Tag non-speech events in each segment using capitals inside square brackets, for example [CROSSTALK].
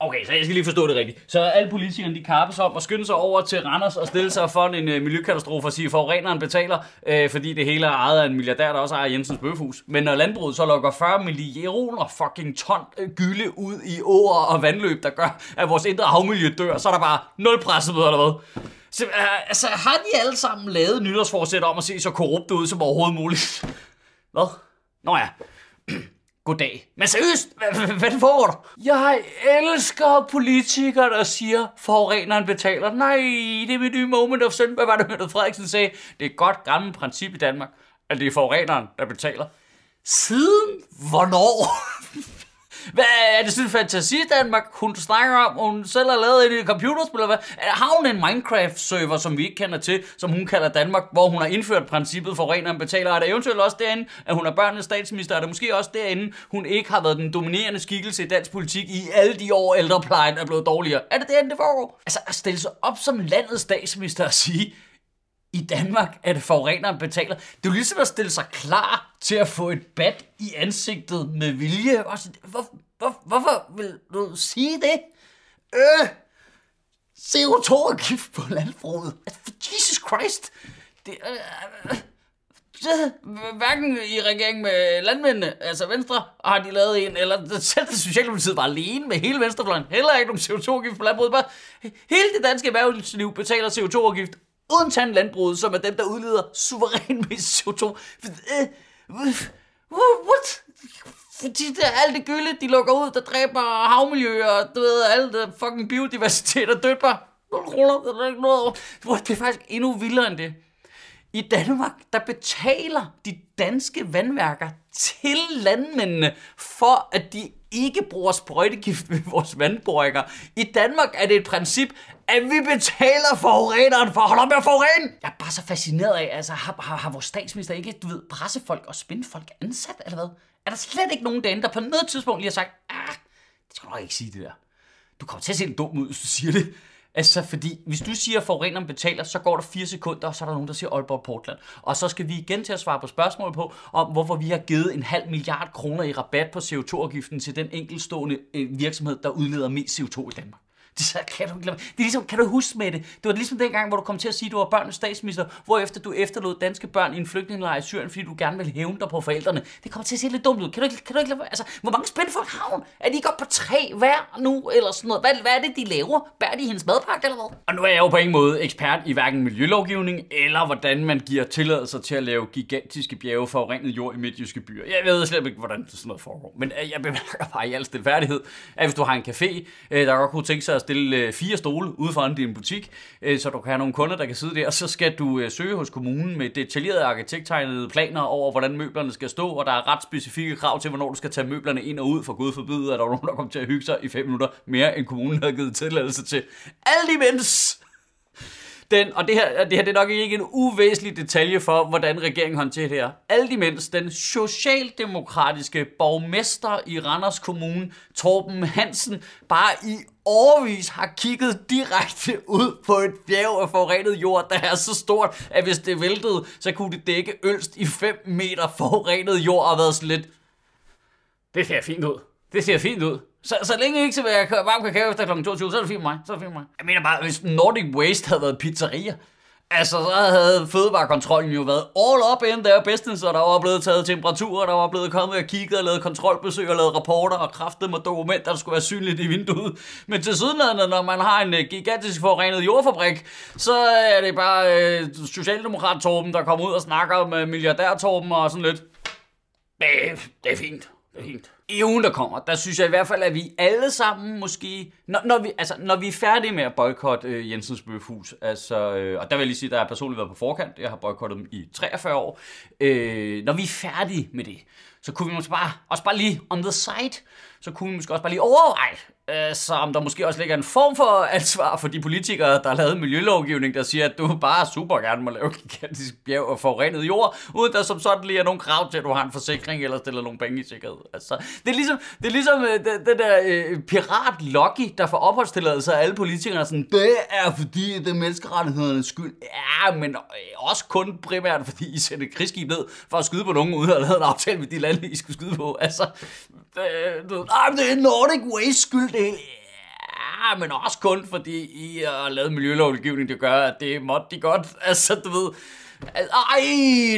Okay, så jeg skal lige forstå det rigtigt. Så alle politikerne, de kappes om at skynde sig over til Randers og stille sig for en øh, miljøkatastrofe og sige, at forureneren betaler, øh, fordi det hele er ejet af en milliardær, der også ejer Jensens Bøfhus. Men når landbruget så lukker 40 millioner fucking ton øh, uh, gylde ud i åer og vandløb, der gør, at vores indre havmiljø dør, så er der bare nul pressemøder eller hvad? Så, øh, altså, har de alle sammen lavet nytårsforsæt om at se så korrupt ud som overhovedet muligt? Hvad? Nå ja. [CLEARS THROAT] Goddag. Men seriøst, hvad, hvad, får du? Jeg elsker politikere, der siger, forureneren betaler. Nej, det er mit nye moment of sin. Hvad var det, Mette Frederiksen sagde? Det er et godt gammelt princip i Danmark, at det er forureneren, der betaler. Siden hvornår? Hvad er det sådan en fantasi Danmark, hun snakker om, hun selv har lavet et computerspil, eller hvad? Har hun en Minecraft-server, som vi ikke kender til, som hun kalder Danmark, hvor hun har indført princippet for reneren betaler? Er det eventuelt også derinde, at hun er børnenes statsminister? Er det måske også derinde, hun ikke har været den dominerende skikkelse i dansk politik i alle de år, ældreplejen er blevet dårligere? Er det derinde, det foregår? Altså at stille sig op som landets statsminister og sige, i Danmark er det forureneren betaler. Det er jo ligesom at stille sig klar til at få et bat i ansigtet med vilje. Hvor, hvor, hvorfor vil du sige det? Øh, CO2-afgift på landbruget. Altså, Jesus Christ. Det, øh, øh, hverken i regeringen med landmændene, altså Venstre, har de lavet en, eller selv Socialdemokratiet var alene med hele Venstrefløjen. Heller ikke nogen CO2-afgift på landbruget. Bare hele det danske erhvervsliv betaler CO2-afgift undtagen landbruget, som er dem, der udleder suveræn mest CO2. Øh, what? Fordi det er alt det gylde, de lukker ud, der dræber havmiljø, og du ved, alt det fucking biodiversitet og dødt bare. Det er faktisk endnu vildere end det. I Danmark, der betaler de danske vandværker til landmændene, for at de ikke bruger sprøjtegift ved vores vandboringer. I Danmark er det et princip, at vi betaler forureneren for at holde op med at forurene. Jeg er bare så fascineret af, altså har, har, har vores statsminister ikke, du ved, pressefolk og spindfolk ansat, eller hvad? Er der slet ikke nogen derinde, der på noget tidspunkt lige har sagt, ah, det skal du nok ikke sige det der. Du kommer til at se lidt dum ud, hvis du siger det. Altså, fordi hvis du siger, at forureneren betaler, så går der 4 sekunder, og så er der nogen, der siger Aalborg Portland. Og så skal vi igen til at svare på spørgsmål på, om hvorfor vi har givet en halv milliard kroner i rabat på CO2-afgiften til den enkeltstående øh, virksomhed, der udleder mest CO2 i Danmark. Det, så, kan, du, det er ligesom, kan du huske med det? Det var ligesom dengang, hvor du kom til at sige, at du var børnenes statsminister, hvor efter du efterlod danske børn i en flygtningelejr i Syrien, fordi du gerne ville hævne dig på forældrene. Det kommer til at se lidt dumt ud. Kan du ikke, kan du ikke altså, hvor mange spændfolk har hun? Er de ikke på tre hver nu, eller sådan noget? Hvad, hvad er det, de laver? Bærer de hendes madpakke, eller hvad? Og nu er jeg jo på ingen måde ekspert i hverken miljølovgivning, eller hvordan man giver tilladelser til at lave gigantiske bjerge forurenet jord i midtjyske byer. Jeg ved slet ikke, hvordan sådan noget foregår. Men øh, jeg bemærker bare i al stilfærdighed, at hvis du har en café, øh, der godt kunne tænke sig at stille øh, fire stole ude foran din butik, øh, så du kan have nogle kunder, der kan sidde der, og så skal du øh, søge hos kommunen med detaljerede arkitekttegnede planer over, hvordan møblerne skal stå, og der er ret specifikke krav til, hvornår du skal tage møblerne ind og ud, for gud forbyde, at der er nogen, der kommer til at hygge sig i 5 minutter mere, end kommunen har givet tilladelse til. Alt imens den, og det her, det her det er nok ikke en uvæsentlig detalje for, hvordan regeringen håndterer det her. Alt imens den socialdemokratiske borgmester i Randers Kommune, Torben Hansen, bare i årvis har kigget direkte ud på et bjerg af forurenet jord, der er så stort, at hvis det væltede, så kunne det dække ølst i 5 meter forurenet jord og været sådan lidt... Det ser fint ud. Det ser fint ud. Så, så længe ikke skal være varm kakao efter kl. 22, så er det fint med mig. Så er det fint med mig. Jeg mener bare, hvis Nordic Waste havde været pizzeria, Altså, så havde fødevarekontrollen jo været all up in der business, og der var blevet taget temperaturer, der var blevet kommet og kigget og lavet kontrolbesøg og lavet rapporter og kraftet med dokumenter, der skulle være synligt i vinduet. Men til siden, når man har en øh, gigantisk forurenet jordfabrik, så er det bare øh, Socialdemokrat-Torben, der kommer ud og snakker med milliardær-Torben og sådan lidt. Det, det er fint. Det er fint ugen, der kommer, der synes jeg i hvert fald, at vi alle sammen måske, når, når, vi, altså, når vi er færdige med at boykotte øh, Jensens Bøfhus, altså, øh, og der vil jeg lige sige, at der er personligt været på forkant, jeg har boykottet dem i 43 år, øh, når vi er færdige med det, så kunne vi måske bare, også bare lige on the side, så kunne vi måske også bare lige overveje, øh, så om der måske også ligger en form for ansvar for de politikere, der har lavet miljølovgivning, der siger, at du bare super gerne må lave gigantisk bjerg og forurenet jord, uden der som sådan lige er nogen krav til, at du har en forsikring eller stiller nogle penge i sikkerhed. Altså, det er ligesom, det er ligesom øh, den, der øh, pirat Lucky, der får opholdstilladelse af alle politikere, sådan, det er fordi, det er menneskerettighedernes skyld. Ja, men øh, også kun primært, fordi I sendte krigsskib ned for at skyde på nogen, uden at have lavet en aftale med de lande, I skulle skyde på. Altså, øh, du, ah, det er Nordic Waste skyld, det Ja, men også kun fordi I har lavet miljølovgivning, der gør, at det måtte de godt. [LAUGHS] Altså, du ved... Ej,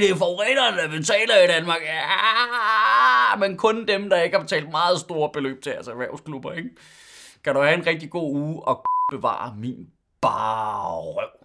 det er forurenerne, der betaler i Danmark. Ja, men kun dem, der ikke har betalt meget store beløb til altså erhvervsklubber, ikke? Kan du have en rigtig god uge og bevare min bare røv.